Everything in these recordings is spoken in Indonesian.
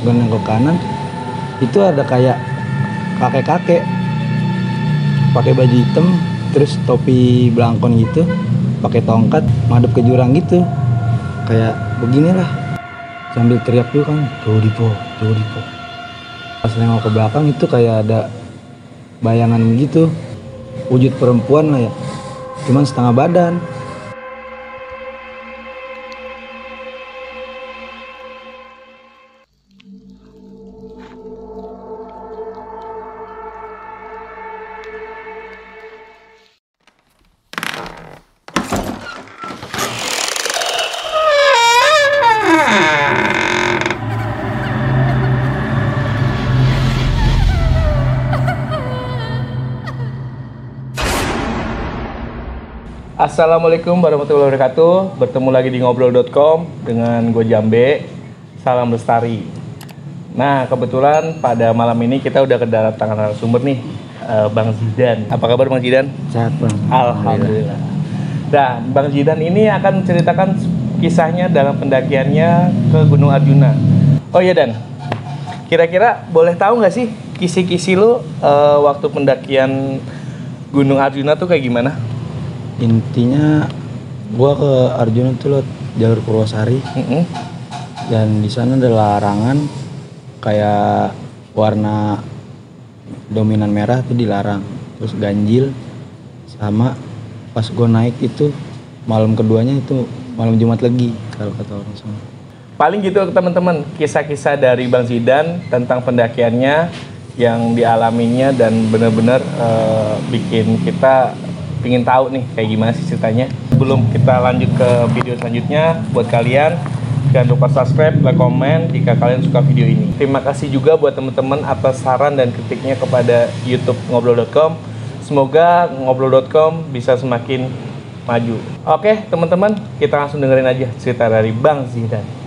gue ke kanan itu ada kayak kakek-kakek. Pakai baju hitam terus topi belangkon gitu pakai tongkat madep ke jurang gitu. Kayak beginilah. Sambil teriak tuh kan jauh dipo jauh dipo pas nengok ke belakang itu kayak ada bayangan gitu wujud perempuan lah ya. Cuman setengah badan Assalamualaikum warahmatullahi wabarakatuh. Bertemu lagi di ngobrol.com dengan gue Jambe. Salam lestari. Nah, kebetulan pada malam ini kita udah kedatangan narasumber nih, eh, Bang Zidan. Apa kabar Bang Zidan? sehat bang Alhamdulillah. Nah, Bang Zidan ini akan menceritakan kisahnya dalam pendakiannya ke Gunung Arjuna. Oh iya Dan, kira-kira boleh tahu nggak sih kisi-kisi lu eh, waktu pendakian Gunung Arjuna tuh kayak gimana? Intinya gua ke Arjuna tuh lewat jalur Purwosari Mm-mm. dan di sana ada larangan kayak warna dominan merah tuh dilarang. Terus ganjil sama pas gua naik itu malam keduanya itu malam Jumat lagi kalau kata orang sana Paling gitu teman-teman, kisah-kisah dari Bang Zidan tentang pendakiannya yang dialaminya dan benar-benar eh, bikin kita pingin tahu nih kayak gimana sih ceritanya. Sebelum kita lanjut ke video selanjutnya, buat kalian jangan lupa subscribe, like, komen jika kalian suka video ini. Terima kasih juga buat teman-teman atas saran dan kritiknya kepada YouTube ngobrol.com. Semoga ngobrol.com bisa semakin maju. Oke, teman-teman, kita langsung dengerin aja cerita dari Bang Zidan.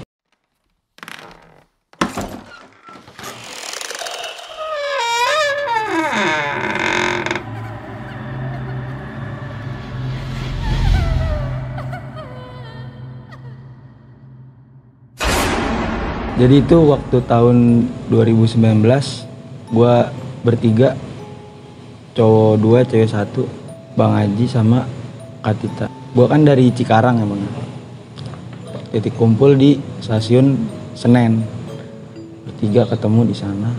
Jadi itu waktu tahun 2019 gua bertiga cowok dua cewek satu Bang Haji sama Katita gua kan dari Cikarang emang. Titik kumpul di stasiun Senen. Bertiga ketemu di sana.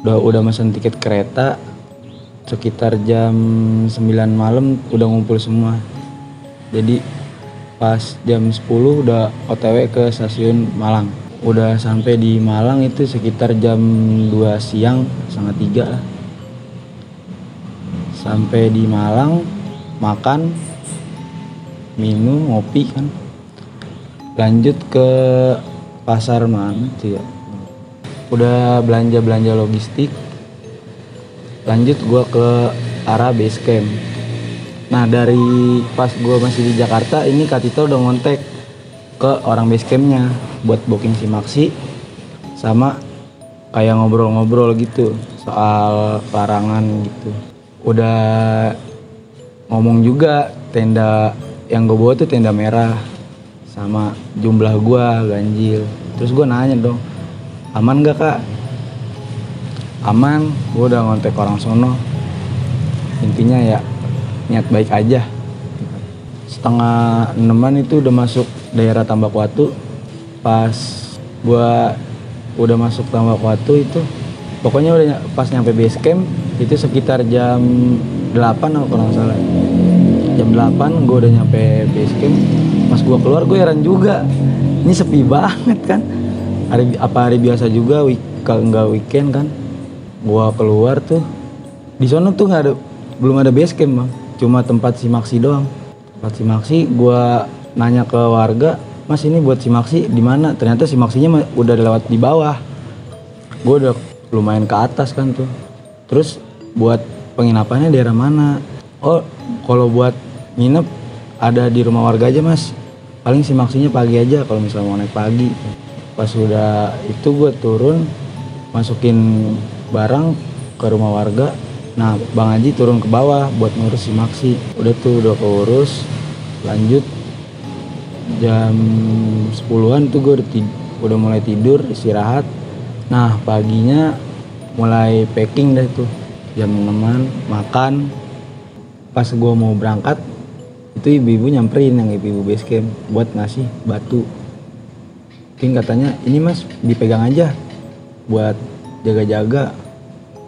Udah udah mesen tiket kereta sekitar jam 9 malam udah ngumpul semua. Jadi pas jam 10 udah OTW ke stasiun Malang udah sampai di Malang itu sekitar jam 2 siang setengah tiga lah. Sampai di Malang makan minum ngopi kan. Lanjut ke pasar mana tuh ya? Udah belanja belanja logistik. Lanjut gua ke arah base camp. Nah dari pas gua masih di Jakarta ini Katita udah ngontek ke orang base campnya buat booking si Maxi sama kayak ngobrol-ngobrol gitu soal larangan gitu. Udah ngomong juga tenda yang gue bawa tuh tenda merah sama jumlah gua ganjil. Terus gua nanya dong aman gak kak? Aman gua udah ngontek orang sono. Intinya ya niat baik aja. Setengah enaman itu udah masuk daerah Tambak Watu pas gua udah masuk Tambak Watu itu pokoknya udah pas nyampe base camp itu sekitar jam 8 kalau kurang salah. Jam 8 gue udah nyampe base camp. Pas gua keluar gue heran juga. Ini sepi banget kan? Hari apa hari biasa juga week kalau nggak weekend kan? Gua keluar tuh di sana tuh nggak ada belum ada base camp bang. Cuma tempat si Maxi doang. Tempat si Maxi gua nanya ke warga mas ini buat si Maxi di mana? Ternyata si Maxinya ma- udah lewat di bawah. Gue udah lumayan ke atas kan tuh. Terus buat penginapannya daerah mana? Oh kalau buat nginep ada di rumah warga aja mas. Paling si Maxinya pagi aja kalau misalnya mau naik pagi. Pas udah itu gue turun masukin barang ke rumah warga. Nah bang Haji turun ke bawah buat ngurus si Maxi. Udah tuh udah keurus lanjut jam 10-an tuh gue udah, mulai tidur istirahat. Nah paginya mulai packing dah tuh jam 6 makan. Pas gue mau berangkat itu ibu-ibu nyamperin yang ibu-ibu base camp buat ngasih batu. Mungkin katanya ini mas dipegang aja buat jaga-jaga.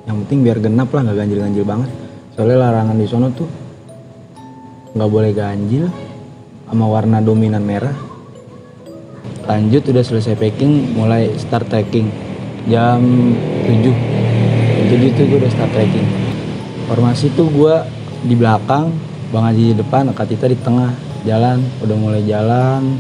Yang penting biar genap lah nggak ganjil-ganjil banget. Soalnya larangan di sono tuh nggak boleh ganjil sama warna dominan merah. Lanjut udah selesai packing mulai start trekking jam 7 jadi itu gue udah start trekking formasi tuh gue di belakang Bang Haji di depan Kak Tita di tengah. Jalan udah mulai jalan.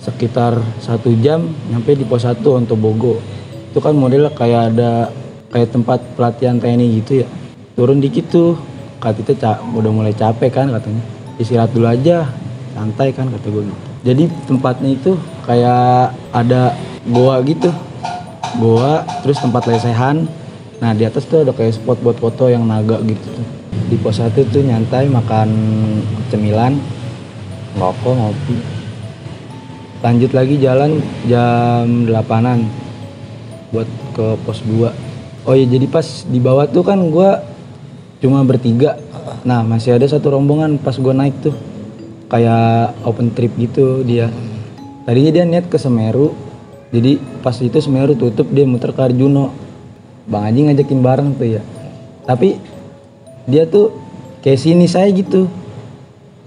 Sekitar satu jam nyampe di pos 1 untuk Bogo. Itu kan modelnya kayak ada kayak tempat pelatihan TNI gitu ya. Turun dikit tuh. Kak Tita udah mulai capek kan katanya. Istirahat dulu aja santai kan kata gue gitu. Jadi tempatnya itu kayak ada goa gitu. Goa terus tempat lesehan. Nah di atas tuh ada kayak spot buat foto yang naga gitu tuh. Di pos satu tuh nyantai makan cemilan ngerokok ngopi. Lanjut lagi jalan jam 8an buat ke pos 2 oh ya jadi pas di bawah tuh kan gua cuma bertiga. Nah masih ada satu rombongan pas gua naik tuh kayak open trip gitu dia. Tadinya dia niat ke Semeru jadi pas itu Semeru tutup dia muter ke Arjuno Bang Haji ngajakin bareng tuh ya. Tapi dia tuh kayak sini saya gitu.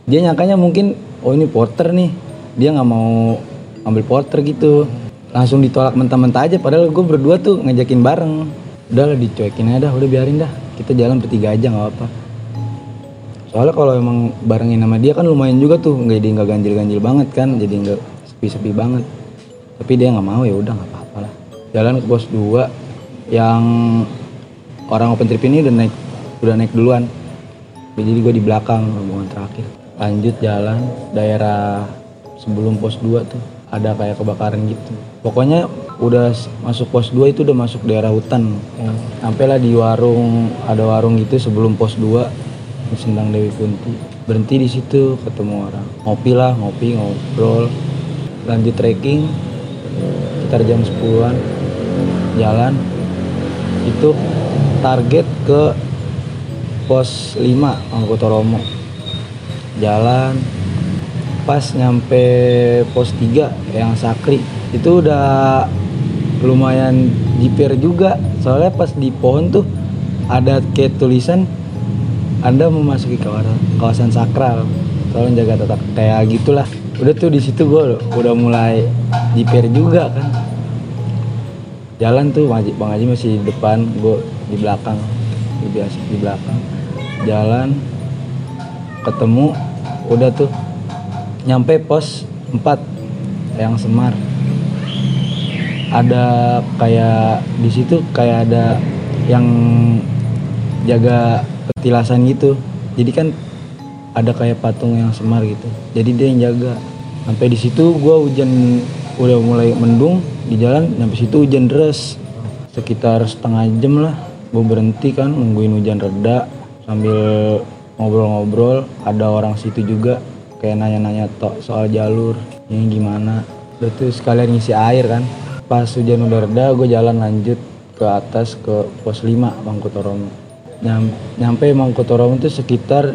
Dia nyangkanya mungkin oh ini porter nih dia nggak mau ambil porter gitu. Langsung ditolak mentah-mentah aja padahal gue berdua tuh ngajakin bareng. Udah lah dicuekin aja dah udah biarin dah. Kita jalan bertiga aja nggak apa soalnya kalau emang barengin sama dia kan lumayan juga tuh nggak jadi nggak ganjil-ganjil banget kan jadi nggak sepi-sepi banget. Tapi dia nggak mau ya udah nggak apa-apa lah. Jalan ke pos 2 yang orang open trip ini udah naik udah naik duluan. Jadi gue di belakang rombongan terakhir. Lanjut jalan daerah sebelum pos 2 tuh ada kayak kebakaran gitu. Pokoknya udah masuk pos 2 itu udah masuk daerah hutan. Sampailah di warung ada warung gitu sebelum pos 2 di Sendang Dewi Kunti. Berhenti di situ ketemu orang. Ngopi lah ngopi ngobrol. Lanjut trekking sekitar jam 10-an jalan. Itu target ke pos 5 Mangkutoromo jalan. Pas nyampe pos 3 yang Sakri. Itu udah lumayan jiper juga. Soalnya pas di pohon tuh ada kayak tulisan anda memasuki kawasan kawasan sakral. Tolong jaga tata kayak gitulah. Udah tuh di situ gue udah mulai jiper juga kan. Jalan tuh Bang Haji, Bang Haji masih di depan gue di belakang. Biasa di belakang. Jalan ketemu udah tuh. Nyampe pos 4 yang Semar. Ada kayak di situ kayak ada yang jaga petilasan gitu. Jadi kan ada kayak patung yang Semar gitu. Jadi dia yang jaga. Sampai di situ gua hujan udah mulai mendung di jalan sampai situ hujan deras. Sekitar setengah jam lah gue berhenti kan nungguin hujan reda sambil ngobrol-ngobrol. Ada orang situ juga kayak nanya-nanya to- soal jalur ini gimana. Udah tuh sekalian ngisi air kan. Pas hujan udah reda gue jalan lanjut ke atas ke pos 5 Mangkutoromo Nyam, nyampe Mangkutoromo tuh sekitar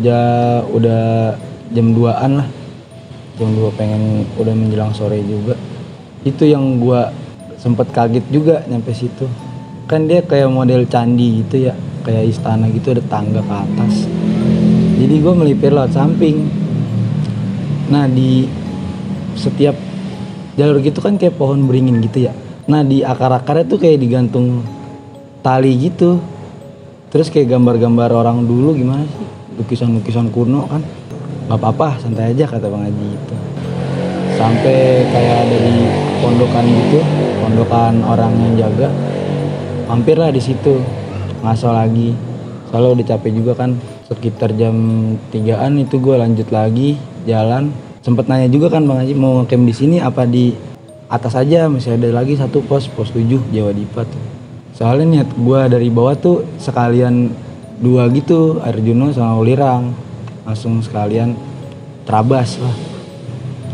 ja udah jam 2an lah. Jam 2 pengen udah menjelang sore juga. Itu yang gua sempet kaget juga nyampe situ. Kan dia kayak model candi gitu ya kayak istana gitu ada tangga ke atas. Jadi gue melipir lewat samping. Nah di setiap jalur gitu kan kayak pohon beringin gitu ya. Nah di akar-akarnya tuh kayak digantung tali gitu terus kayak gambar-gambar orang dulu gimana sih? Lukisan-lukisan kuno kan? Nggak apa-apa santai aja kata bang Haji gitu. Sampai kayak ada di pondokan gitu pondokan orang yang jaga mampirlah di situ. Ngaso lagi. Soalnya udah capek juga kan sekitar jam 3an itu gue lanjut lagi jalan. Sempet nanya juga kan bang Haji mau camp di sini apa di atas aja? Masih ada lagi satu pos pos 7 Jawa Dipa tuh soalnya niat gue dari bawah tuh sekalian dua gitu Arjuno sama Ulirang. Langsung sekalian terabas lah.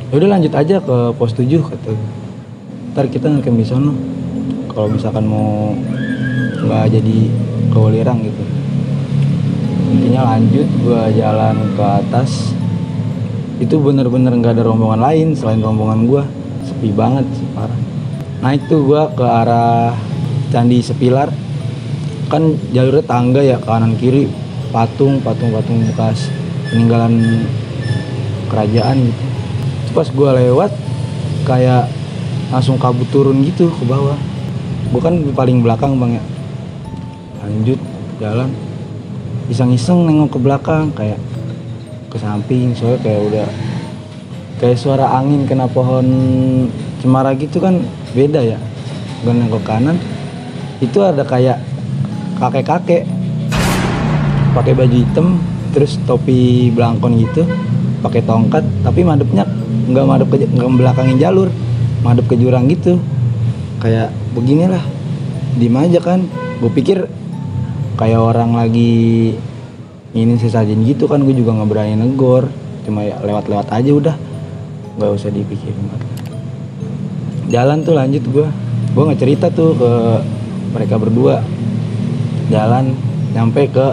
Ya udah lanjut aja ke pos 7 kata gue. ntar kita ngecamp di sono. Kalau misalkan mau nggak jadi ke Welirang gitu. Intinya lanjut gua jalan ke atas. Itu bener-bener nggak ada rombongan lain selain rombongan gua. Sepi banget sih parah. Naik tuh gua ke arah candi sepilar. Kan jalurnya tangga ya kanan kiri patung patung patung bekas peninggalan kerajaan gitu. Terus pas gua lewat kayak langsung kabut turun gitu ke bawah. Gua kan paling belakang bang ya. Lanjut jalan. Iseng-iseng nengok ke belakang kayak ke samping soalnya kayak udah kayak suara angin kena pohon cemara gitu kan beda ya. Gue nengok kanan itu ada kayak kakek-kakek. Pakai baju hitam terus topi belangkon gitu. Pakai tongkat tapi madepnya nggak madep ke nggak belakangin jalur. Madep ke jurang gitu. Kayak beginilah. Diem aja kan. Gue pikir kayak orang lagi ini sesajen gitu kan. Gue juga nggak berani negor. Cuma ya lewat-lewat aja udah. Nggak usah dipikirin jalan tuh lanjut gue gue nggak cerita tuh ke mereka berdua jalan nyampe ke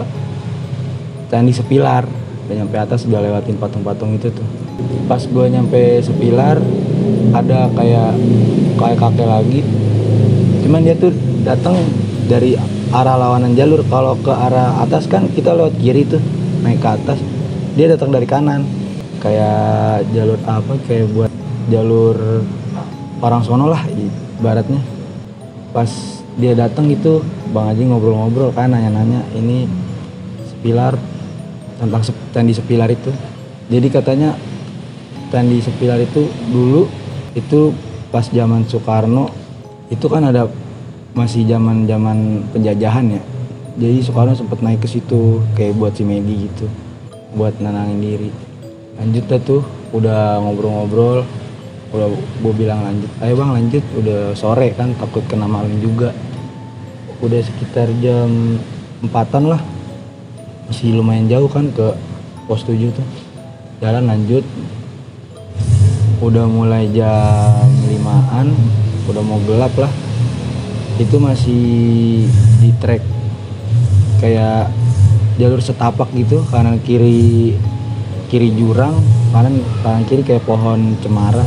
candi sepilar. Udah nyampe atas udah lewatin patung-patung itu tuh. Pas gue nyampe sepilar ada kayak kayak kakek lagi. Cuman dia tuh datang dari arah lawanan jalur. Kalau ke arah atas kan kita lewat kiri tuh naik ke atas. Dia datang dari kanan. Kayak jalur apa? Kayak buat jalur orang sono lah ibaratnya. Pas dia datang gitu bang Haji ngobrol-ngobrol kan nanya-nanya ini sepilar tentang sep- candi sepilar itu. Jadi katanya candi sepilar itu dulu itu pas zaman Soekarno itu kan ada masih zaman zaman penjajahan ya. Jadi Soekarno sempat naik ke situ kayak buat si Medi gitu buat nenangin diri. Lanjut dah tuh udah ngobrol-ngobrol udah gue bilang lanjut ayo bang lanjut. Udah sore kan takut kena malam juga. Udah sekitar jam empatan lah. Masih lumayan jauh kan ke pos 7 tuh. Jalan lanjut. Udah mulai jam limaan udah mau gelap lah. Itu masih di trek kayak jalur setapak gitu kanan kiri kiri jurang kanan kanan kiri kayak pohon cemara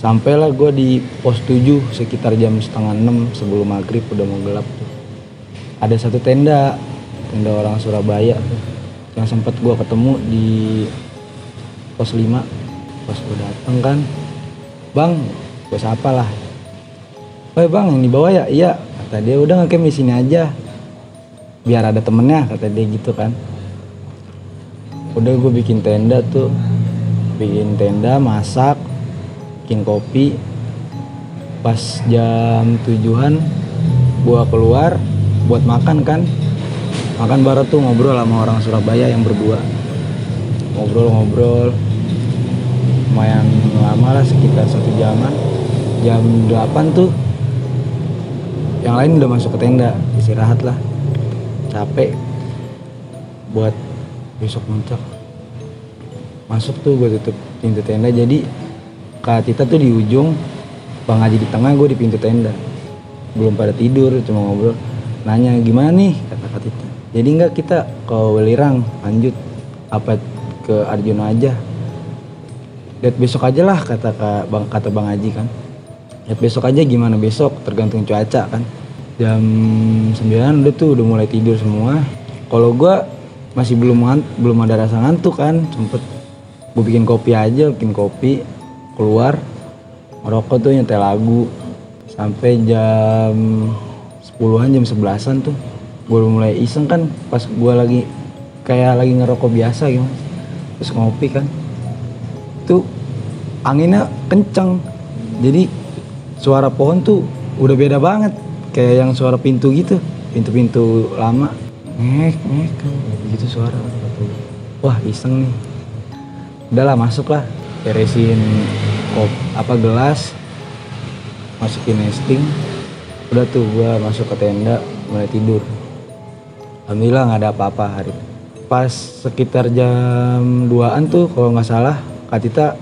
sampailah gue di pos 7 sekitar jam setengah 6 sebelum maghrib udah mau gelap tuh. Ada satu tenda tenda orang Surabaya tuh yang sempat gue ketemu di pos 5 pas gue dateng kan bang gue sapa lah? Woi bang yang di bawah ya? Iya. Kata dia udah ngecamp di sini aja biar ada temennya kata dia gitu kan. Udah gue bikin tenda tuh bikin tenda masak bikin kopi. Pas jam tujuan gua keluar buat makan kan. Makan baru tuh ngobrol sama orang Surabaya yang berdua. Ngobrol-ngobrol. Lumayan lama lah sekitar satu jaman. Jam 8 tuh yang lain udah masuk ke tenda istirahat lah. Capek buat besok muncak masuk tuh gue tutup pintu tenda jadi Kak Tita tuh di ujung Bang Haji di tengah gue di pintu tenda. Belum pada tidur cuma ngobrol. Nanya gimana nih? kata Kak Tita. Jadi nggak kita ke Welirang lanjut. Apa ke Arjuna aja. Lihat besok aja lah kata Kak Bang kata Bang Haji kan. Lihat besok aja gimana besok? Tergantung cuaca kan. Jam 9 udah tuh udah mulai tidur semua. Kalau gua masih belum belum ada rasa ngantuk kan sempet. Gue bikin kopi aja bikin kopi keluar ngerokok tuh nyetel lagu. Sampai jam 10-an jam 11-an tuh gue mulai iseng kan pas gue lagi kayak lagi ngerokok biasa gitu. Terus ngopi kan. Tuh anginnya kenceng. Jadi suara pohon tuh udah beda banget kayak yang suara pintu gitu pintu-pintu lama. Ngek ngek gitu suara. Wah iseng nih. Udahlah masuk lah beresin kop. Apa gelas? Masukin nesting. Udah tuh gua masuk ke tenda mulai tidur. Alhamdulillah nggak ada apa-apa hari. Pas sekitar jam 2an tuh kalau nggak salah Kak Tita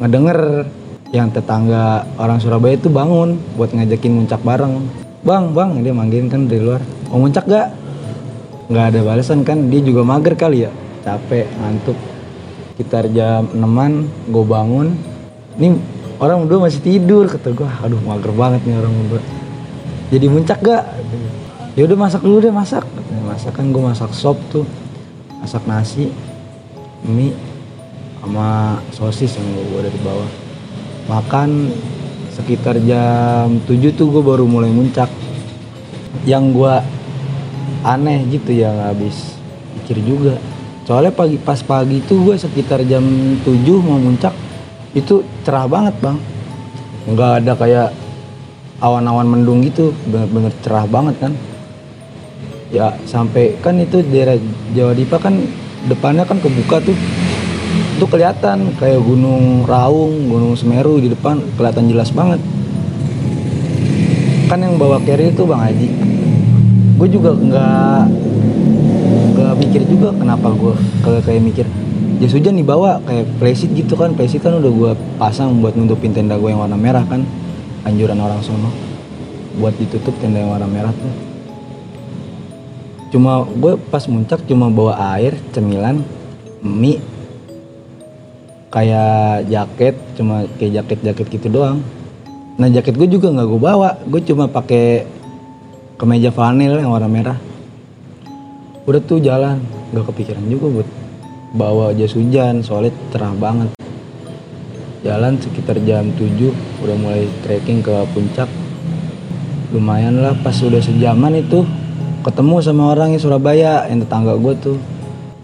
ngedenger yang tetangga orang Surabaya itu bangun buat ngajakin muncak bareng. Bang bang dia manggilin kan dari luar. Mau muncak gak nggak ada balasan kan dia juga mager kali ya. Capek ngantuk. Sekitar jam 6an gue bangun ini orang berdua masih tidur kata gue aduh mager banget nih orang berdua. Jadi muncak gak? Ya udah masak dulu deh masak. Masak kan gue masak sop tuh. Masak nasi mie sama sosis yang gue bawa dari bawah. Makan sekitar jam 7 tuh gue baru mulai muncak. Yang gue aneh gitu ya habis pikir juga. Soalnya pagi pas pagi itu gue sekitar jam 7 mau muncak itu cerah banget bang. Nggak ada kayak awan-awan mendung gitu. Bener-bener cerah banget kan. Ya sampai kan itu daerah Jawa Dipa kan depannya kan kebuka tuh. Itu kelihatan kayak gunung Raung, gunung Semeru di depan. Kelihatan jelas banget. Kan yang bawa carry itu Bang Haji. Gue juga nggak nggak mikir juga kenapa gue kayak mikir jas hujan dibawa kayak playseat gitu kan. Playseat kan udah gue pasang buat nutupin tenda gue yang warna merah kan. Anjuran orang sono. Buat ditutup tenda yang warna merah tuh. Cuma gue pas muncak cuma bawa air cemilan mie kayak jaket cuma kayak jaket jaket gitu doang. Nah jaket gue juga nggak gue bawa. Gue cuma pakai kemeja flanel yang warna merah. Udah tuh jalan. Nggak kepikiran juga buat bawa jas hujan soalnya cerah banget. Jalan sekitar jam 7 udah mulai trekking ke puncak. Lumayan lah pas udah sejaman itu ketemu sama orang yang Surabaya yang tetangga gue tuh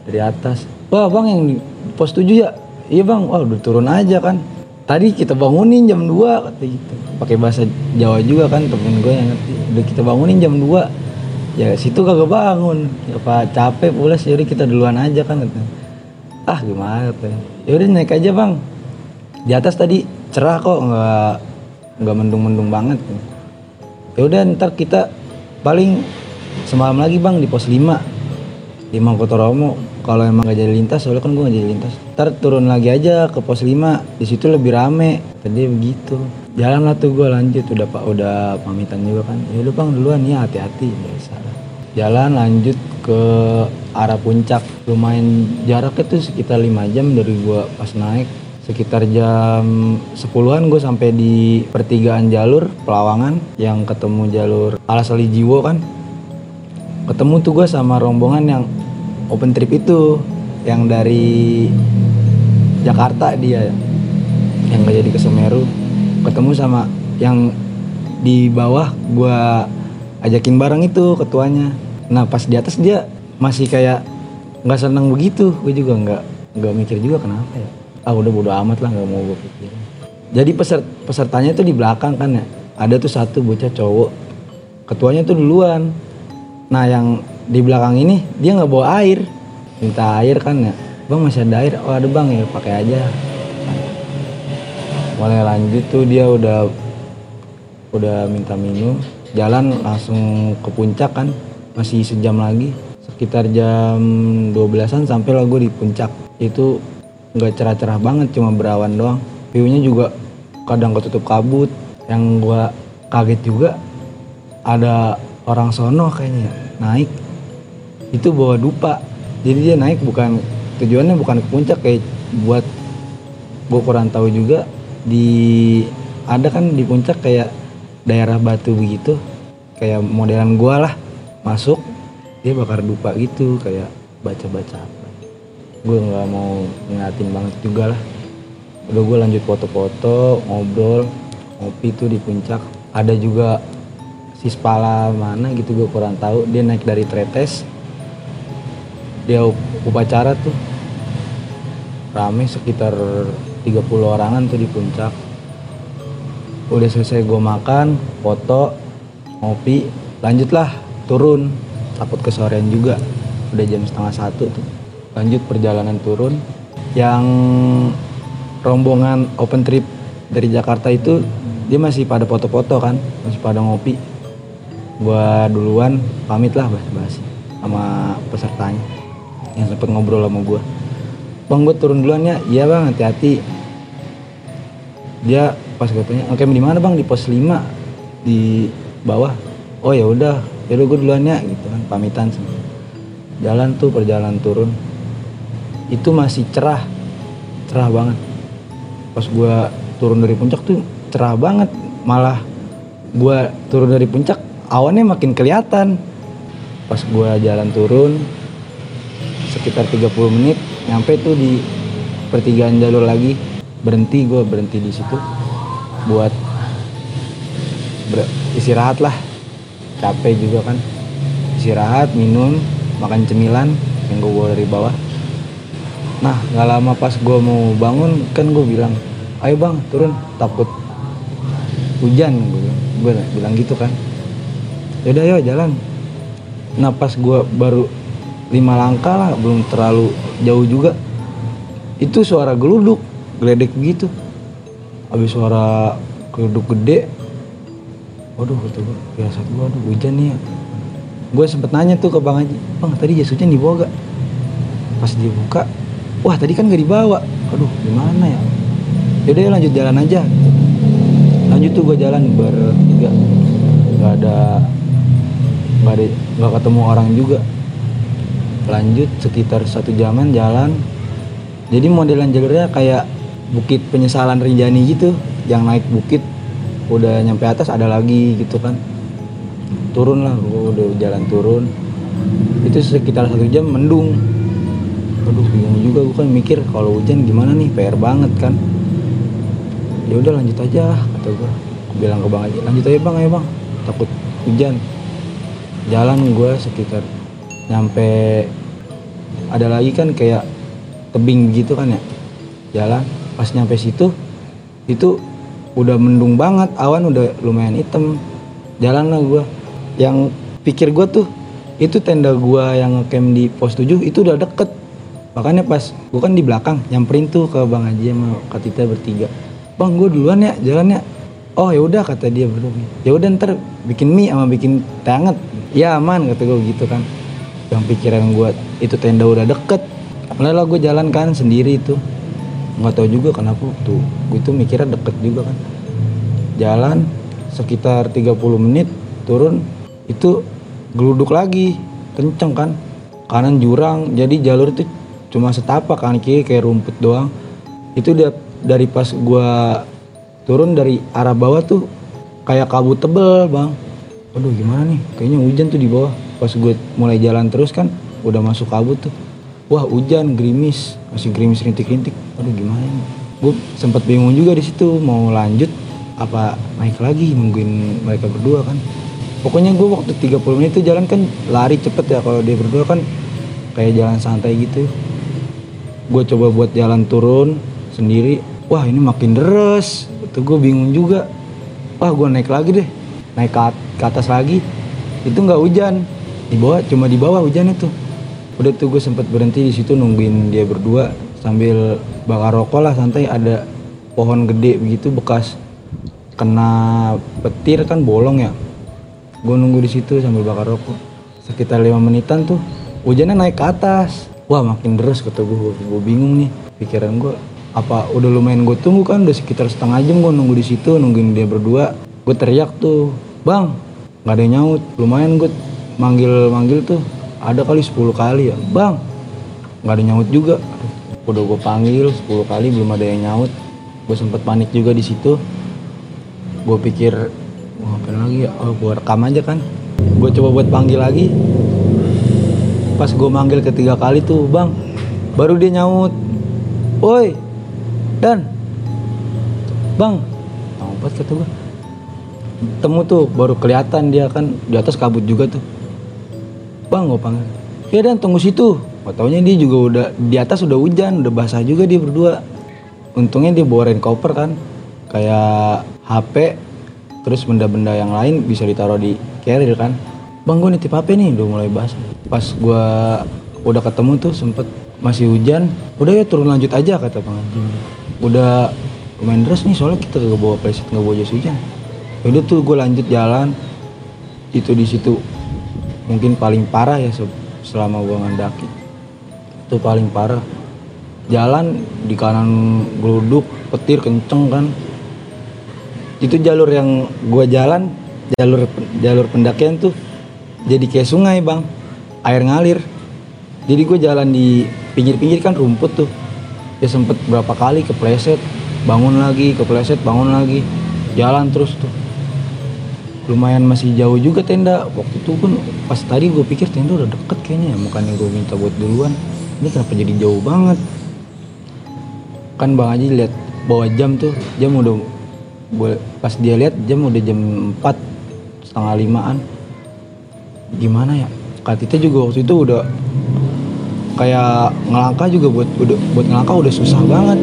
dari atas. Wah bang yang di pos 7 ya? Iya bang. Wah udah turun aja kan. Tadi kita bangunin jam 2 kata gitu. Pakai bahasa Jawa juga kan temen gue yang ngerti. Udah kita bangunin jam 2 ya situ kagak bangun. Ya pak capek pulas jadi kita duluan aja kan kata. Ah gimana kata ya udah naik aja bang. Di atas tadi cerah kok nggak nggak mendung-mendung banget. Ya udah ntar kita paling semalam lagi bang di pos 5 di Mangkotoromo. Kalau emang gak jadi lintas soalnya kan gue gak jadi lintas. Ntar turun lagi aja ke pos 5 di situ lebih rame. Tadi begitu. Jalan lah tuh gue lanjut. Udah pak udah pamitan juga kan. Ya udah bang duluan. Ya hati-hati biasa jalan lanjut ke arah puncak. Lumayan jaraknya tuh sekitar 5 jam dari gue pas naik. Sekitar jam 10-an gue sampai di pertigaan jalur Pelawangan yang ketemu jalur Alasali Jiwo kan. Ketemu tuh gue sama rombongan yang open trip itu yang dari Jakarta dia yang gak jadi ke Semeru. Ketemu sama yang di bawah gue ajakin bareng itu ketuanya nah pas di atas dia masih kayak nggak seneng begitu. Gue juga nggak nggak mikir juga kenapa ya. Ah udah bodo amat lah nggak mau gue pikir. Jadi peser, pesertanya itu di belakang kan ya. Ada tuh satu bocah cowok. Ketuanya tuh duluan. Nah yang di belakang ini dia nggak bawa air. Minta air kan ya. Bang masih ada air? Oh ada bang. Ya pakai aja. Mulai lanjut tuh dia udah udah minta minum. Jalan langsung ke puncak kan masih sejam lagi. Sekitar jam 12an sampai lah gue di puncak. Itu nggak cerah-cerah banget cuma berawan doang. Viewnya juga kadang ketutup kabut. Yang gue kaget juga ada orang sono kayaknya naik. Itu bawa dupa. Jadi dia naik bukan tujuannya bukan ke puncak kayak buat gue kurang tahu juga. Di ada kan di puncak kayak daerah batu begitu. Kayak modelan gua lah masuk dia bakar dupa gitu kayak baca-baca. Apa gue nggak mau ngeliatin banget juga lah. Udah gue lanjut foto-foto ngobrol ngopi tuh di puncak. Ada juga sispala mana gitu gue kurang tahu. Dia naik dari tretes. Dia upacara tuh. Rame sekitar 30 orangan tuh di puncak. Udah selesai gue makan foto ngopi lanjutlah turun takut kesorean juga. Udah jam setengah satu tuh. Lanjut perjalanan turun. Yang rombongan open trip dari Jakarta itu dia masih pada foto-foto kan masih pada ngopi. Gua duluan pamit lah bahas-bahas sama pesertanya yang sempet ngobrol sama gua. Bang gue turun duluan ya. Iya bang hati-hati. Dia pas katanya oke di mana bang? Di pos 5 di bawah. Oh ya udah ya gue duluan ya gitu kan pamitan sama jalan tuh perjalanan turun. Itu masih cerah cerah banget. Pas gue turun dari puncak tuh cerah banget. Malah gue turun dari puncak awannya makin kelihatan. Pas gue jalan turun sekitar 30 menit nyampe tuh di pertigaan jalur lagi. Berhenti gue berhenti di situ buat ber- istirahat lah capek juga kan. Istirahat minum makan cemilan yang gue bawa dari bawah. Nah nggak lama pas gue mau bangun kan gue bilang ayo bang turun. Takut hujan gue bilang, gitu kan. Yaudah yuk jalan. Nah pas gue baru lima langkah lah belum terlalu jauh juga itu suara geluduk geledek begitu habis suara geluduk gede waduh kata gue biasa gue aduh hujan nih. Ya gue sempet nanya tuh ke bang Haji bang tadi jas hujan dibawa gak pas dia buka wah tadi kan gak dibawa. Aduh gimana ya? Yaudah ya lanjut jalan aja. Lanjut tuh gue jalan bertiga nggak ada nggak ada nggak ketemu orang juga. Lanjut sekitar satu jaman jalan. Jadi modelan jalurnya kayak bukit penyesalan Rinjani gitu yang naik bukit udah nyampe atas ada lagi gitu kan. Turun lah gua udah jalan turun. Itu sekitar satu jam mendung. Aduh bingung juga gue kan mikir kalau hujan gimana nih PR banget kan. Ya udah lanjut aja kata gue bilang ke bang aja lanjut aja bang ayo bang. Takut hujan. Jalan gue sekitar nyampe ada lagi kan kayak tebing gitu kan ya. Jalan pas nyampe situ itu udah mendung banget awan udah lumayan hitam. Jalan lah gue yang pikir gue tuh itu tenda gue yang ngecamp di pos 7 itu udah deket. Makanya pas gue kan di belakang nyamperin tuh ke bang Haji sama Kak Tita bertiga. Bang gue duluan ya jalan ya. Oh ya udah kata dia berdua ya udah ntar bikin mie sama bikin teh hangat ya aman kata gue gitu kan. Yang pikiran gue itu tenda udah deket. Mulai lah gue jalan kan sendiri itu nggak tahu juga kenapa tuh gue tuh mikirnya deket juga kan. Jalan sekitar 30 menit turun itu geluduk lagi kenceng kan. Kanan jurang jadi jalur itu cuma setapak kanan kiri kayak rumput doang. Itu dia dari pas gua turun dari arah bawah tuh kayak kabut tebel bang. Aduh gimana nih? Kayaknya hujan tuh di bawah. Pas gue mulai jalan terus kan udah masuk kabut tuh. Wah hujan gerimis masih gerimis rintik-rintik. Aduh gimana nih gue sempat bingung juga di situ mau lanjut apa naik lagi nungguin mereka berdua kan. Pokoknya gue waktu 30 menit itu jalan kan lari cepet ya kalau dia berdua kan kayak jalan santai gitu. Gue coba buat jalan turun sendiri. Wah ini makin deres itu gue bingung juga. Wah gue naik lagi deh. Naik ke, at- ke atas lagi. Itu nggak hujan. Di bawah cuma di bawah hujan itu udah tuh gue sempet berhenti di situ nungguin dia berdua sambil bakar rokok lah santai. Ada pohon gede begitu bekas kena petir kan bolong ya. Gue nunggu di situ sambil bakar rokok. Sekitar lima menitan tuh hujannya naik ke atas. Wah makin deras kata gue gue bingung nih pikiran gue apa udah lumayan gue tunggu kan? Udah sekitar setengah jam gue nunggu di situ nungguin dia berdua. Gue teriak tuh bang nggak ada nyaut. Lumayan gue manggil manggil tuh ada kali 10 kali ya. Bang nggak ada nyaut juga. Udah gue panggil 10 kali belum ada yang nyaut. Gue sempet panik juga di situ. Gue pikir mau ngapain lagi ya? Oh gue rekam aja kan. Gue coba buat panggil lagi. Pas gue manggil ketiga kali tuh bang baru dia nyaut. Woi dan. Bang. Tempat kata gue temu tuh baru kelihatan dia kan. Di atas kabut juga tuh bang gue panggil. Ya dan tunggu situ. Gak taunya dia juga udah di atas udah hujan udah basah juga dia berdua. Untungnya dia bawa rain cover kan kayak HP terus benda-benda yang lain bisa ditaruh di carrier kan. Bang gue nitip HP nih udah mulai basah. Pas gue udah ketemu tuh sempet masih hujan udah ya turun lanjut aja kata bang udah lumayan deras nih soalnya kita gak bawa playset gak bawa jas hujan. Udah tuh gue lanjut jalan. Itu di situ mungkin paling parah ya se- selama gue ngandaki. Itu paling parah. Jalan di kanan geluduk petir kenceng kan. Itu jalur yang gue jalan jalur jalur pendakian tuh jadi kayak sungai bang. Air ngalir. Jadi gue jalan di pinggir-pinggir kan rumput tuh. Ya sempet berapa kali kepleset bangun lagi kepleset bangun lagi. Jalan terus tuh lumayan masih jauh juga tenda. Waktu itu pun pas tadi gue pikir tenda udah deket kayaknya ya. Makanya gue minta buat duluan. Ini kenapa jadi jauh banget? Kan bang Haji lihat bawa jam tuh. Jam udah pas dia lihat jam udah jam 4 setengah limaan. Gimana ya? Katita juga waktu itu udah kayak ngelangkah juga buat udah buat ngelangkah udah susah banget.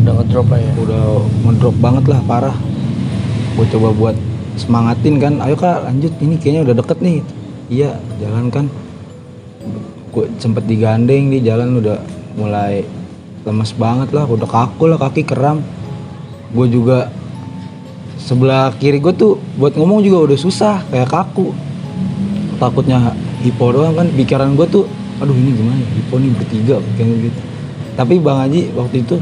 Udah ngedrop lah ya. udah ngedrop banget lah parah. Gue coba buat semangatin kan. Ayo kak lanjut. Ini kayaknya udah deket nih. Iya jalan kan. Gue sempet digandeng di jalan udah mulai lemes banget lah. Udah kaku lah kaki keram. Gue juga sebelah kiri gue tuh buat ngomong juga udah susah kayak kaku. Takutnya hipo doang kan. Pikiran gue tuh aduh ini gimana ya, hipo nih bertiga kayak gitu. Tapi bang Haji waktu itu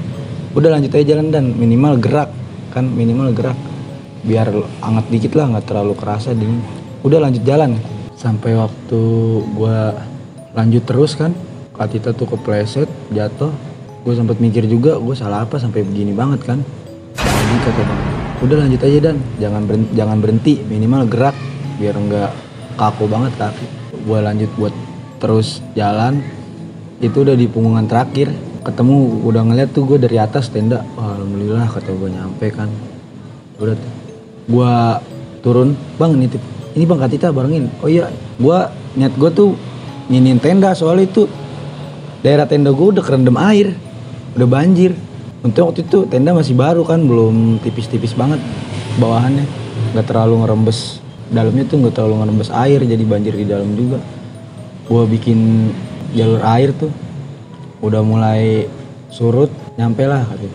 udah lanjut aja jalan dan. Minimal gerak kan. Minimal gerak biar anget dikit lah nggak terlalu kerasa dingin. Udah lanjut jalan. Sampai waktu gua lanjut terus kan Katita tuh kepleset jatuh. Gue sempet mikir juga gue salah apa sampai begini banget kan. Jadi kata bang udah lanjut aja dan. Jangan berhenti, jangan berhenti. Minimal gerak biar nggak kaku banget kaki. Gue lanjut buat terus jalan. Itu udah di punggungan terakhir. Ketemu udah ngeliat tuh gue dari atas tenda. Alhamdulillah kata gue nyampe kan. Udah tuh gue turun bang ini tip- ini bang Katita barengin. Oh iya. Gue niat gue tuh nyinin tenda soalnya itu daerah tenda gue udah kerendam air udah banjir. Untuk waktu itu tenda masih baru kan belum tipis-tipis banget bawahannya. Nggak terlalu ngerembes. Dalamnya tuh nggak terlalu ngerembes air jadi banjir di dalam juga. Gua bikin jalur air tuh udah mulai surut nyampe lah kata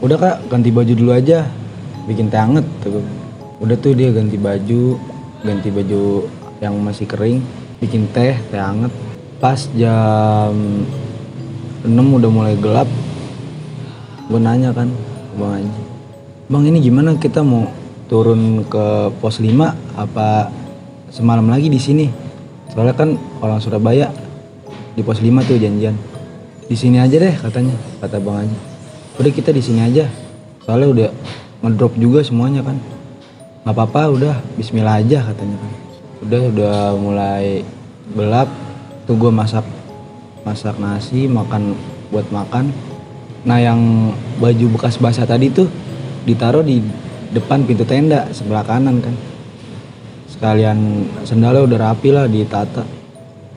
udah kak ganti baju dulu aja bikin teh anget tuh. udah tuh dia ganti baju ganti baju yang masih kering bikin teh teh anget. Pas jam 6 udah mulai gelap gue nanya kan bang Haji bang ini gimana? Kita mau turun ke pos 5 apa semalam lagi di sini? Soalnya kan orang Surabaya di pos 5 tuh janjian di sini aja deh katanya kata bang Haji. Udah kita di sini aja. Soalnya udah ngedrop juga semuanya kan. Nggak apa-apa udah Bismillah aja katanya kan. Udah udah mulai gelap tuh gue masak masak nasi makan buat makan. Nah yang baju bekas basah tadi tuh ditaruh di depan pintu tenda sebelah kanan kan. Sekalian sendalnya udah rapi lah ditata.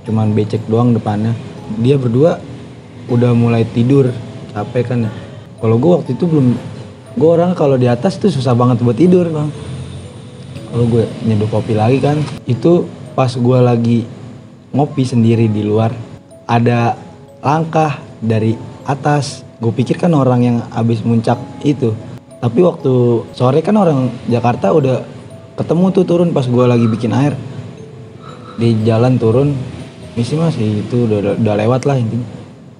Cuman becek doang depannya. Dia berdua udah mulai tidur capek kan ya. Kalau gue waktu itu belum gue orang kalau di atas tuh susah banget buat tidur bang. Kalau gue nyeduh kopi lagi kan itu pas gue lagi ngopi sendiri di luar ada langkah dari atas. Gue pikir kan orang yang abis muncak itu. Tapi waktu sore kan orang Jakarta udah ketemu tuh turun pas gue lagi bikin air. Di jalan turun misi masih itu udah, udah lewat lah intinya.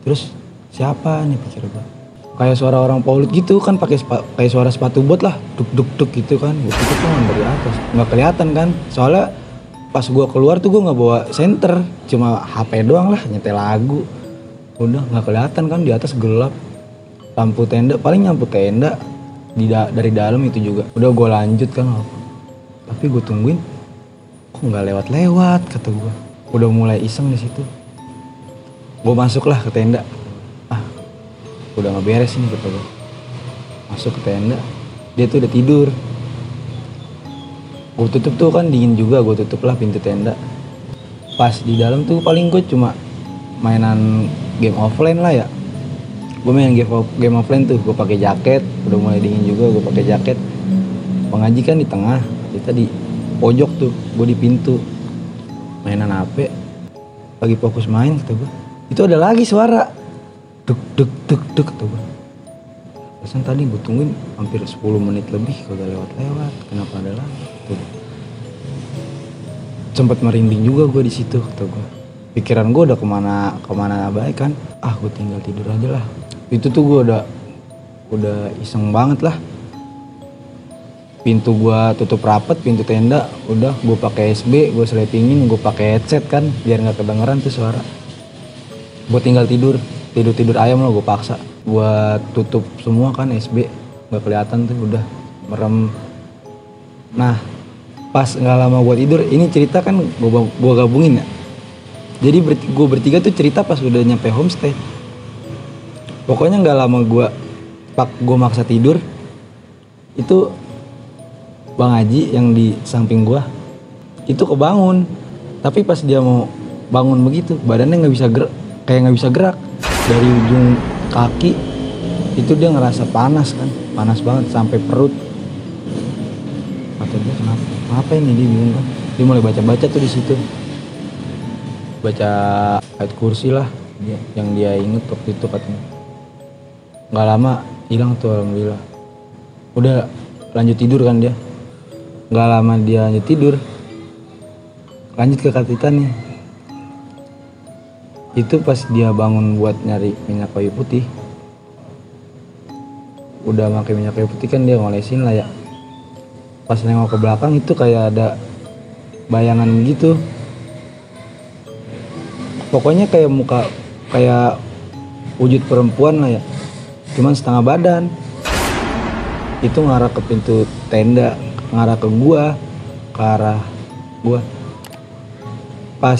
Terus siapa nih? pikir gue kayak suara orang paulut gitu kan pakai kayak suara sepatu bot lah duk duk duk gitu kan. Gue pikir tuh dari atas nggak kelihatan kan. Soalnya pas gue keluar tuh gue nggak bawa senter cuma HP doang lah nyetel lagu. Udah nggak kelihatan kan di atas gelap. Lampu tenda paling lampu tenda di da- dari dalam itu juga. Udah gue lanjut kan tapi gue tungguin kok nggak lewat lewat kata gue udah mulai iseng di situ. Gue masuk lah ke tenda udah nggak beres ini kata gue masuk ke tenda. Dia tuh udah tidur. Gue tutup tuh kan dingin juga gue tutup lah pintu tenda. Pas di dalam tuh paling gue cuma mainan game offline lah ya. Gue main game, off- game offline tuh. Gue pakai jaket udah mulai dingin juga gue pakai jaket. Pengaji kan di tengah kita di pojok tuh gue di pintu. Mainan HP. Lagi fokus main kata gue itu ada lagi suara duk duk duk duk kata gue Pesan tadi gue tungguin hampir 10 menit lebih kagak lewat-lewat kenapa ada lagi tuh. Sempat merinding juga gue di situ kata gue pikiran gue udah ke mana ke mana baik kan? Ah gue tinggal tidur aja lah. Itu tuh gue udah udah iseng banget lah. Pintu gua tutup rapet pintu tenda udah gue pakai SB gue selepingin gue pakai headset kan biar nggak kedengeran tuh suara. Gue tinggal tidur tidur tidur ayam lo gue paksa. Gue tutup semua kan SB nggak kelihatan tuh udah merem. Nah pas nggak lama gue tidur ini cerita kan gue gua gabungin ya. Jadi ber, gue bertiga tuh cerita pas udah nyampe homestay. Pokoknya nggak lama gue pak gue maksa tidur itu Bang Haji yang di samping gua itu kebangun. Tapi pas dia mau bangun begitu badannya nggak bisa gerak kayak nggak bisa gerak dari ujung kaki itu dia ngerasa panas kan. Panas banget sampai perut. Kata dia kenapa? Kenapa ini? Dia bingung kan. Dia mulai baca baca tuh di situ. Baca ayat kursi lah dia, yang dia inget waktu itu katanya. Nggak lama hilang tuh alhamdulillah. Udah lanjut tidur kan dia. Nggak lama dia hanya tidur. Lanjut ke nih itu pas dia bangun buat nyari minyak kayu putih. Udah pakai minyak kayu putih kan dia ngolesin lah ya. Pas nengok ke belakang itu kayak ada bayangan gitu. Pokoknya kayak muka kayak wujud perempuan lah ya. Cuman setengah badan. Itu ngarah ke pintu tenda ngarah ke gua ke arah gua. Pas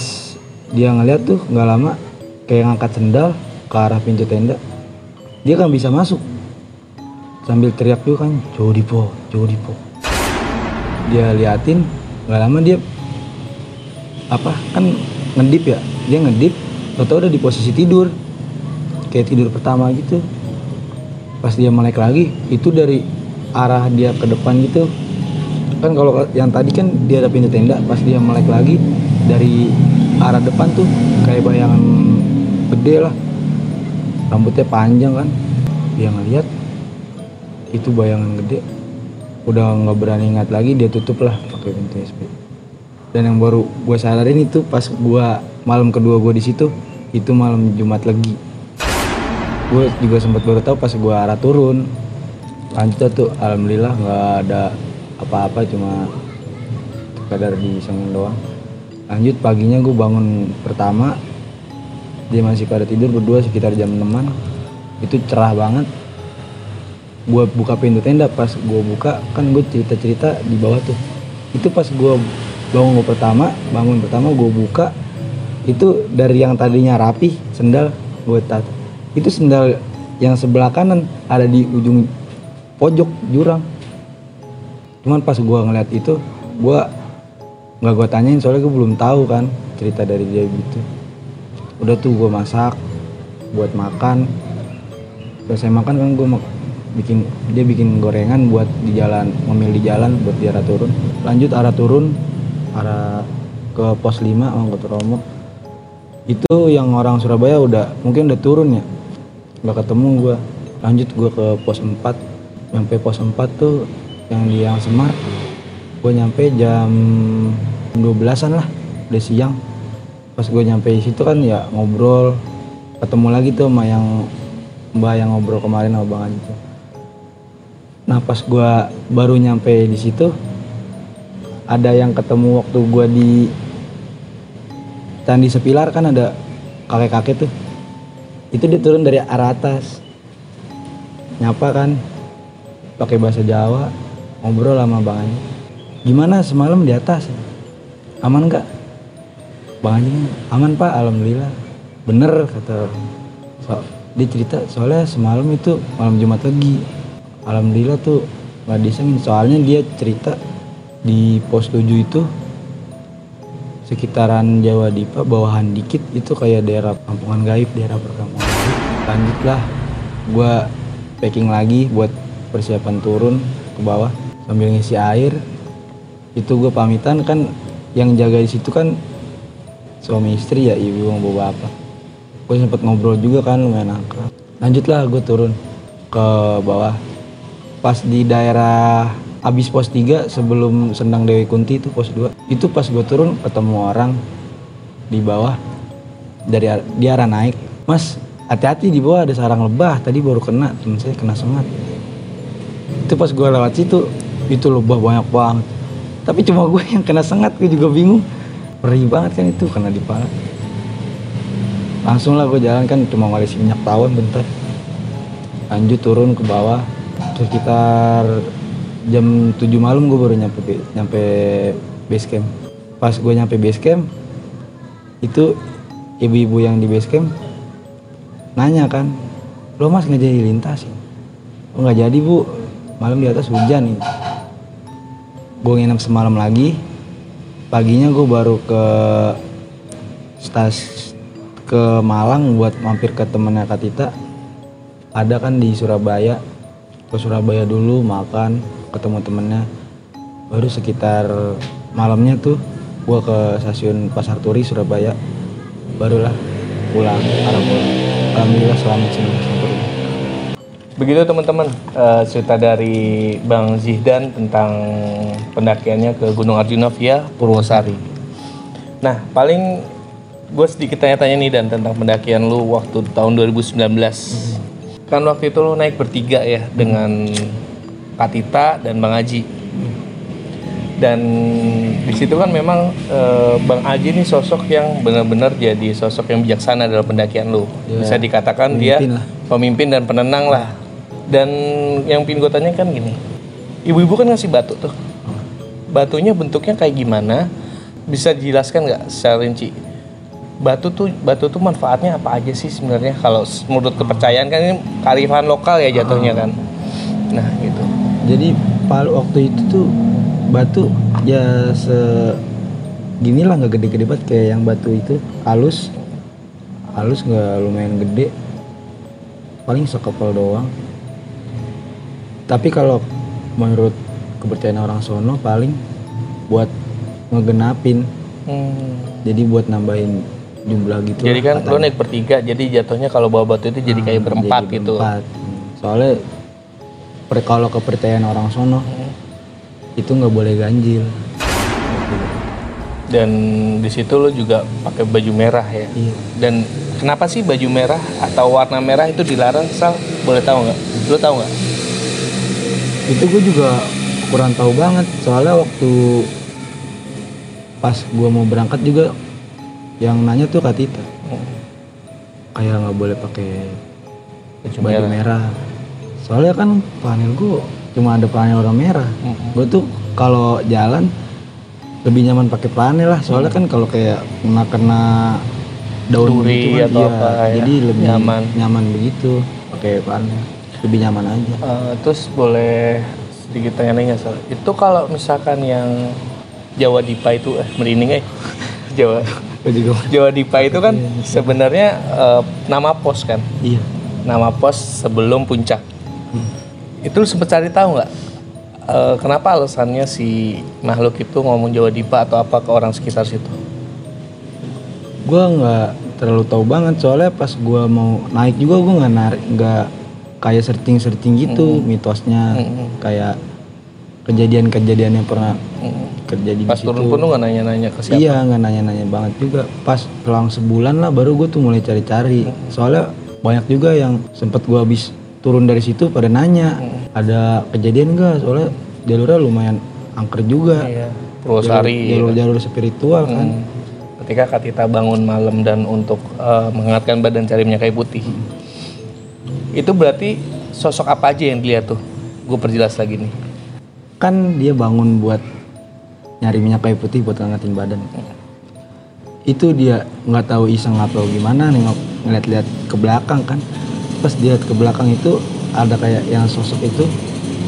dia ngeliat tuh nggak lama kayak ngangkat sendal ke arah pintu tenda dia kan bisa masuk. Sambil teriak juga kan jauh po dia liatin nggak lama dia apa kan ngedip ya? Dia ngedip atau udah di posisi tidur kayak tidur pertama gitu. Pas dia melek lagi itu dari arah dia ke depan gitu. Kan kalau yang tadi kan dia ada pintu tenda pas dia melek lagi dari arah depan tuh kayak bayangan gede lah. Rambutnya panjang kan. Dia ngeliat itu bayangan gede. Udah nggak berani ingat lagi dia tutup lah pakai pintu SP dan yang baru gue sadarin itu pas gue malam kedua gue di situ itu malam Jumat lagi gue juga sempat baru tahu pas gue arah turun. Lanjut tuh alhamdulillah nggak ada apa-apa cuma sekadar disengin doang. Lanjut paginya gue bangun pertama dia masih pada tidur berdua sekitar jam 6 itu cerah banget. Gue buka pintu tenda pas gue buka kan gue cerita cerita di bawah tuh. Itu pas gue bangun gue pertama bangun pertama gue buka itu dari yang tadinya rapi sendal gue tat. Itu sendal yang sebelah kanan ada di ujung pojok jurang. Cuman pas gue ngeliat itu gue nggak gue tanyain soalnya gue belum tahu kan cerita dari dia gitu udah tuh gue masak buat makan. Saya makan kan gue bikin dia bikin gorengan buat di jalan ngemil di jalan buat dia arah turun. Lanjut arah turun arah ke pos 5 Mangkot Romo itu yang orang Surabaya udah mungkin udah turun ya? Nggak ketemu gue lanjut gue ke pos 4 sampai pos 4 tuh yang di yang Semar gue nyampe jam 12an lah udah siang pas gue nyampe di situ kan ya ngobrol ketemu lagi tuh sama yang mbak yang ngobrol kemarin sama bang Anji nah pas gue baru nyampe di situ ada yang ketemu waktu gue di Candi Sepilar kan ada kakek-kakek tuh. Itu dia turun dari arah atas. Nyapa kan pakai bahasa Jawa ngobrol sama Bang gimana semalam di atas? Aman nggak Bang aman Pak. Alhamdulillah. Bener kata so, dia cerita soalnya semalam itu malam Jumat lagi. Alhamdulillah tuh nggak disengin soalnya dia cerita di pos 7 itu sekitaran Jawa Dipa bawahan dikit itu kayak daerah kampungan gaib daerah perkampungan lanjutlah gue packing lagi buat persiapan turun ke bawah. Sambil ngisi air itu gue pamitan kan yang jaga di situ kan suami istri ya ibu sama bapak gue sempet ngobrol juga kan lumayan akrab. Lanjutlah gue turun ke bawah. Pas di daerah abis pos 3 sebelum Sendang Dewi Kunti itu pos 2 itu pas gue turun ketemu orang di bawah. Dari di arah naik. Mas hati-hati di bawah ada sarang lebah. Tadi baru kena temen saya kena sengat itu pas gue lewat situ itu lebah banyak banget. Tapi cuma gue yang kena sengat gue juga bingung perih banget kan itu kena di pala langsung lah gue jalan kan cuma ngolesi minyak tawon bentar. Lanjut turun ke bawah. Sekitar jam 7 malam gue baru nyampe nyampe base camp. Pas gue nyampe base camp itu ibu-ibu yang di base camp nanya kan lo mas nggak jadi lintas oh nggak jadi bu. Malam di atas hujan nih. Gue nginep semalam lagi paginya gue baru ke stas ke Malang buat mampir ke temennya Katita ada kan di Surabaya. Ke Surabaya dulu makan ketemu temennya. Baru sekitar malamnya tuh gua ke stasiun Pasar Turi Surabaya. Barulah pulang arah alhamdulillah selamat semua Begitu teman-teman eh, cerita dari Bang Zihdan tentang pendakiannya ke Gunung Arjuna via Purwosari. Nah, paling gue sedikit tanya-tanya nih dan tentang pendakian lu waktu tahun 2019. Kan waktu itu lu naik bertiga ya dengan Katita dan Bang Aji. Dan di situ kan memang eh, Bang Aji ini sosok yang benar-benar jadi sosok yang bijaksana dalam pendakian lu. Ya, Bisa dikatakan dia pemimpin lah. pemimpin dan penenang lah. Dan yang pingin gue tanya kan gini, ibu-ibu kan ngasih batu tuh. Batunya bentuknya kayak gimana? Bisa dijelaskan nggak secara rinci? Batu tuh batu tuh manfaatnya apa aja sih sebenarnya? Kalau menurut kepercayaan kan ini kearifan lokal ya jatuhnya kan. Nah gitu. jadi waktu itu tuh batu ya se gini lah nggak gede-gede banget kayak yang batu itu halus halus nggak lumayan gede paling sekepal doang tapi kalau menurut kepercayaan orang sono paling buat ngegenapin Hmm. jadi buat nambahin jumlah gitu Jadi kan lo naik bertiga, jadi jatuhnya kalau bawa batu itu jadi kayak Ah, berempat jadi gitu. berempat. Hmm. soalnya per- kalau kepercayaan orang sono itu nggak boleh ganjil Dan di situ lo juga pakai baju merah ya. iya Dan kenapa sih baju merah atau warna merah itu dilarang? Sal, boleh tahu nggak? Lo tahu nggak? Itu gue juga kurang tahu banget. Soalnya waktu pas gua mau berangkat juga yang nanya tuh Katita kayak nggak boleh pakai Baju merah. merah. soalnya kan panel gua cuma ada panel warna merah. Gue tuh kalau jalan lebih nyaman pakai panel lah. Soalnya kan kalau kayak kena kena daun Duri gitu kan atau iya, apa ya, jadi lebih nyaman. nyaman begitu pakai panel lebih nyaman aja. Eh, terus boleh sedikit tanya-tanya Sal. Itu kalau misalkan yang Jawa Dipa itu eh merinding eh. Jawa. Jawa Dipa itu kan sebenarnya eh, nama pos kan? Iya. Nama pos sebelum puncak. Hmm. itu lu sempet cari tahu nggak? Eh, kenapa alasannya si makhluk itu ngomong Jawa Dipa atau apa ke orang sekitar situ? Gue nggak terlalu tahu banget soalnya pas gue mau naik juga gue nggak narik nggak kayak searching gitu mitosnya. Mm-mm. kayak kejadian-kejadian yang pernah Mm. terjadi pas di situ. turun pun lu nggak nanya-nanya ke siapa? Iya nggak nanya-nanya banget juga. Pas selang sebulan lah baru gue tuh mulai cari-cari. Soalnya banyak juga yang sempet gue habis turun dari situ pada nanya ada kejadian enggak soalnya jalurnya lumayan angker juga. Iya Purwosari jalur-jalur spiritual kan. Hmm. ketika Katita bangun malam dan untuk eh, menghangatkan badan cari minyak kayu putih itu berarti sosok apa aja yang dilihat tuh? Gue perjelas lagi nih. Kan dia bangun buat nyari minyak kayu putih buat ngangetin badan. Itu dia nggak tahu iseng atau gimana nengok ngeliat-liat ke belakang kan. Pas dia lihat ke belakang itu ada kayak yang sosok itu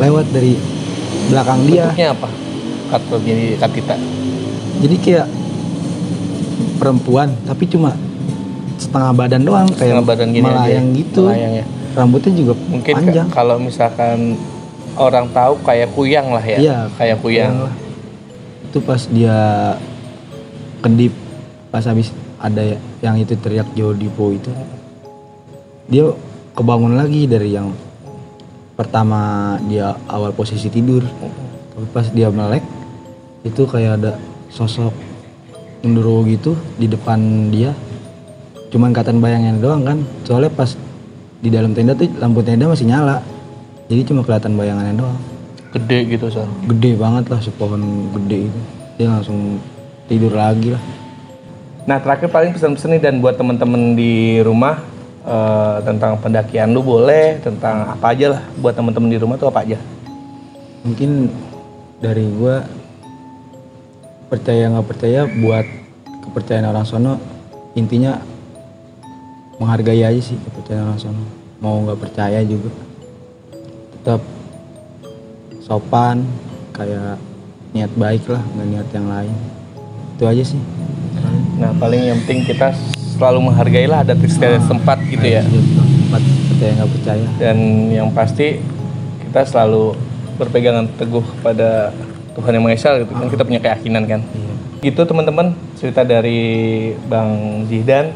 lewat dari belakang dia. Bentuknya apa? Kata jadi Katita jadi kayak perempuan tapi cuma setengah badan doang kayak Setengah badan gini aja ya? melayang gitu. Melayang ya? Rambutnya juga mungkin panjang. kalau misalkan orang tahu kayak kuyang lah ya Iya, kayak kuyang. lah. itu pas dia kedip pas habis ada yang itu teriak Jodipo itu. Dia kebangun lagi dari yang pertama dia awal posisi tidur. Tapi pas dia melek itu kayak ada sosok genderuwo gitu di depan dia. Cuman kelihatan bayangnya doang kan. Soalnya pas di dalam tenda tuh lampu tenda masih nyala. Jadi cuma kelihatan bayangannya doang. Gede gitu Sar. gede banget lah sepohon gede itu. Dia langsung tidur lagi lah. Nah terakhir paling pesan-pesan nih dan buat teman-teman di rumah eh, tentang pendakian lu boleh tentang apa aja lah. Buat teman-teman di rumah tuh apa aja. mungkin dari gua percaya nggak percaya buat kepercayaan orang sono intinya menghargai aja sih kepercayaan orang sono mau nggak percaya juga. Tetap sopan kayak niat baik lah nggak niat yang lain. Itu aja sih. Nah paling yang penting kita selalu menghargai lah adat istiadat tempat gitu ya. tempat percaya nggak percaya. Dan yang pasti kita selalu berpegangan teguh pada Tuhan yang Maha Esa gitu kan kita punya keyakinan kan. iya. Gitu teman-teman cerita dari Bang Zihdan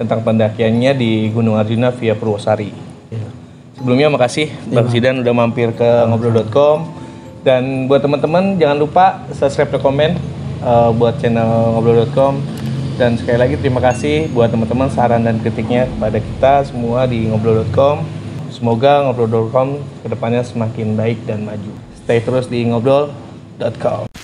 tentang pendakiannya di Gunung Arjuna via Purwosari. iya Sebelumnya makasih Bang Zidan udah mampir ke ngobrol.com dan buat teman-teman jangan lupa subscribe dan komen uh, buat channel ngobrol.com dan sekali lagi terima kasih buat teman-teman saran dan kritiknya kepada kita semua di ngobrol.com. Semoga ngobrol.com ke depannya semakin baik dan maju. Stay terus di ngobrol.com.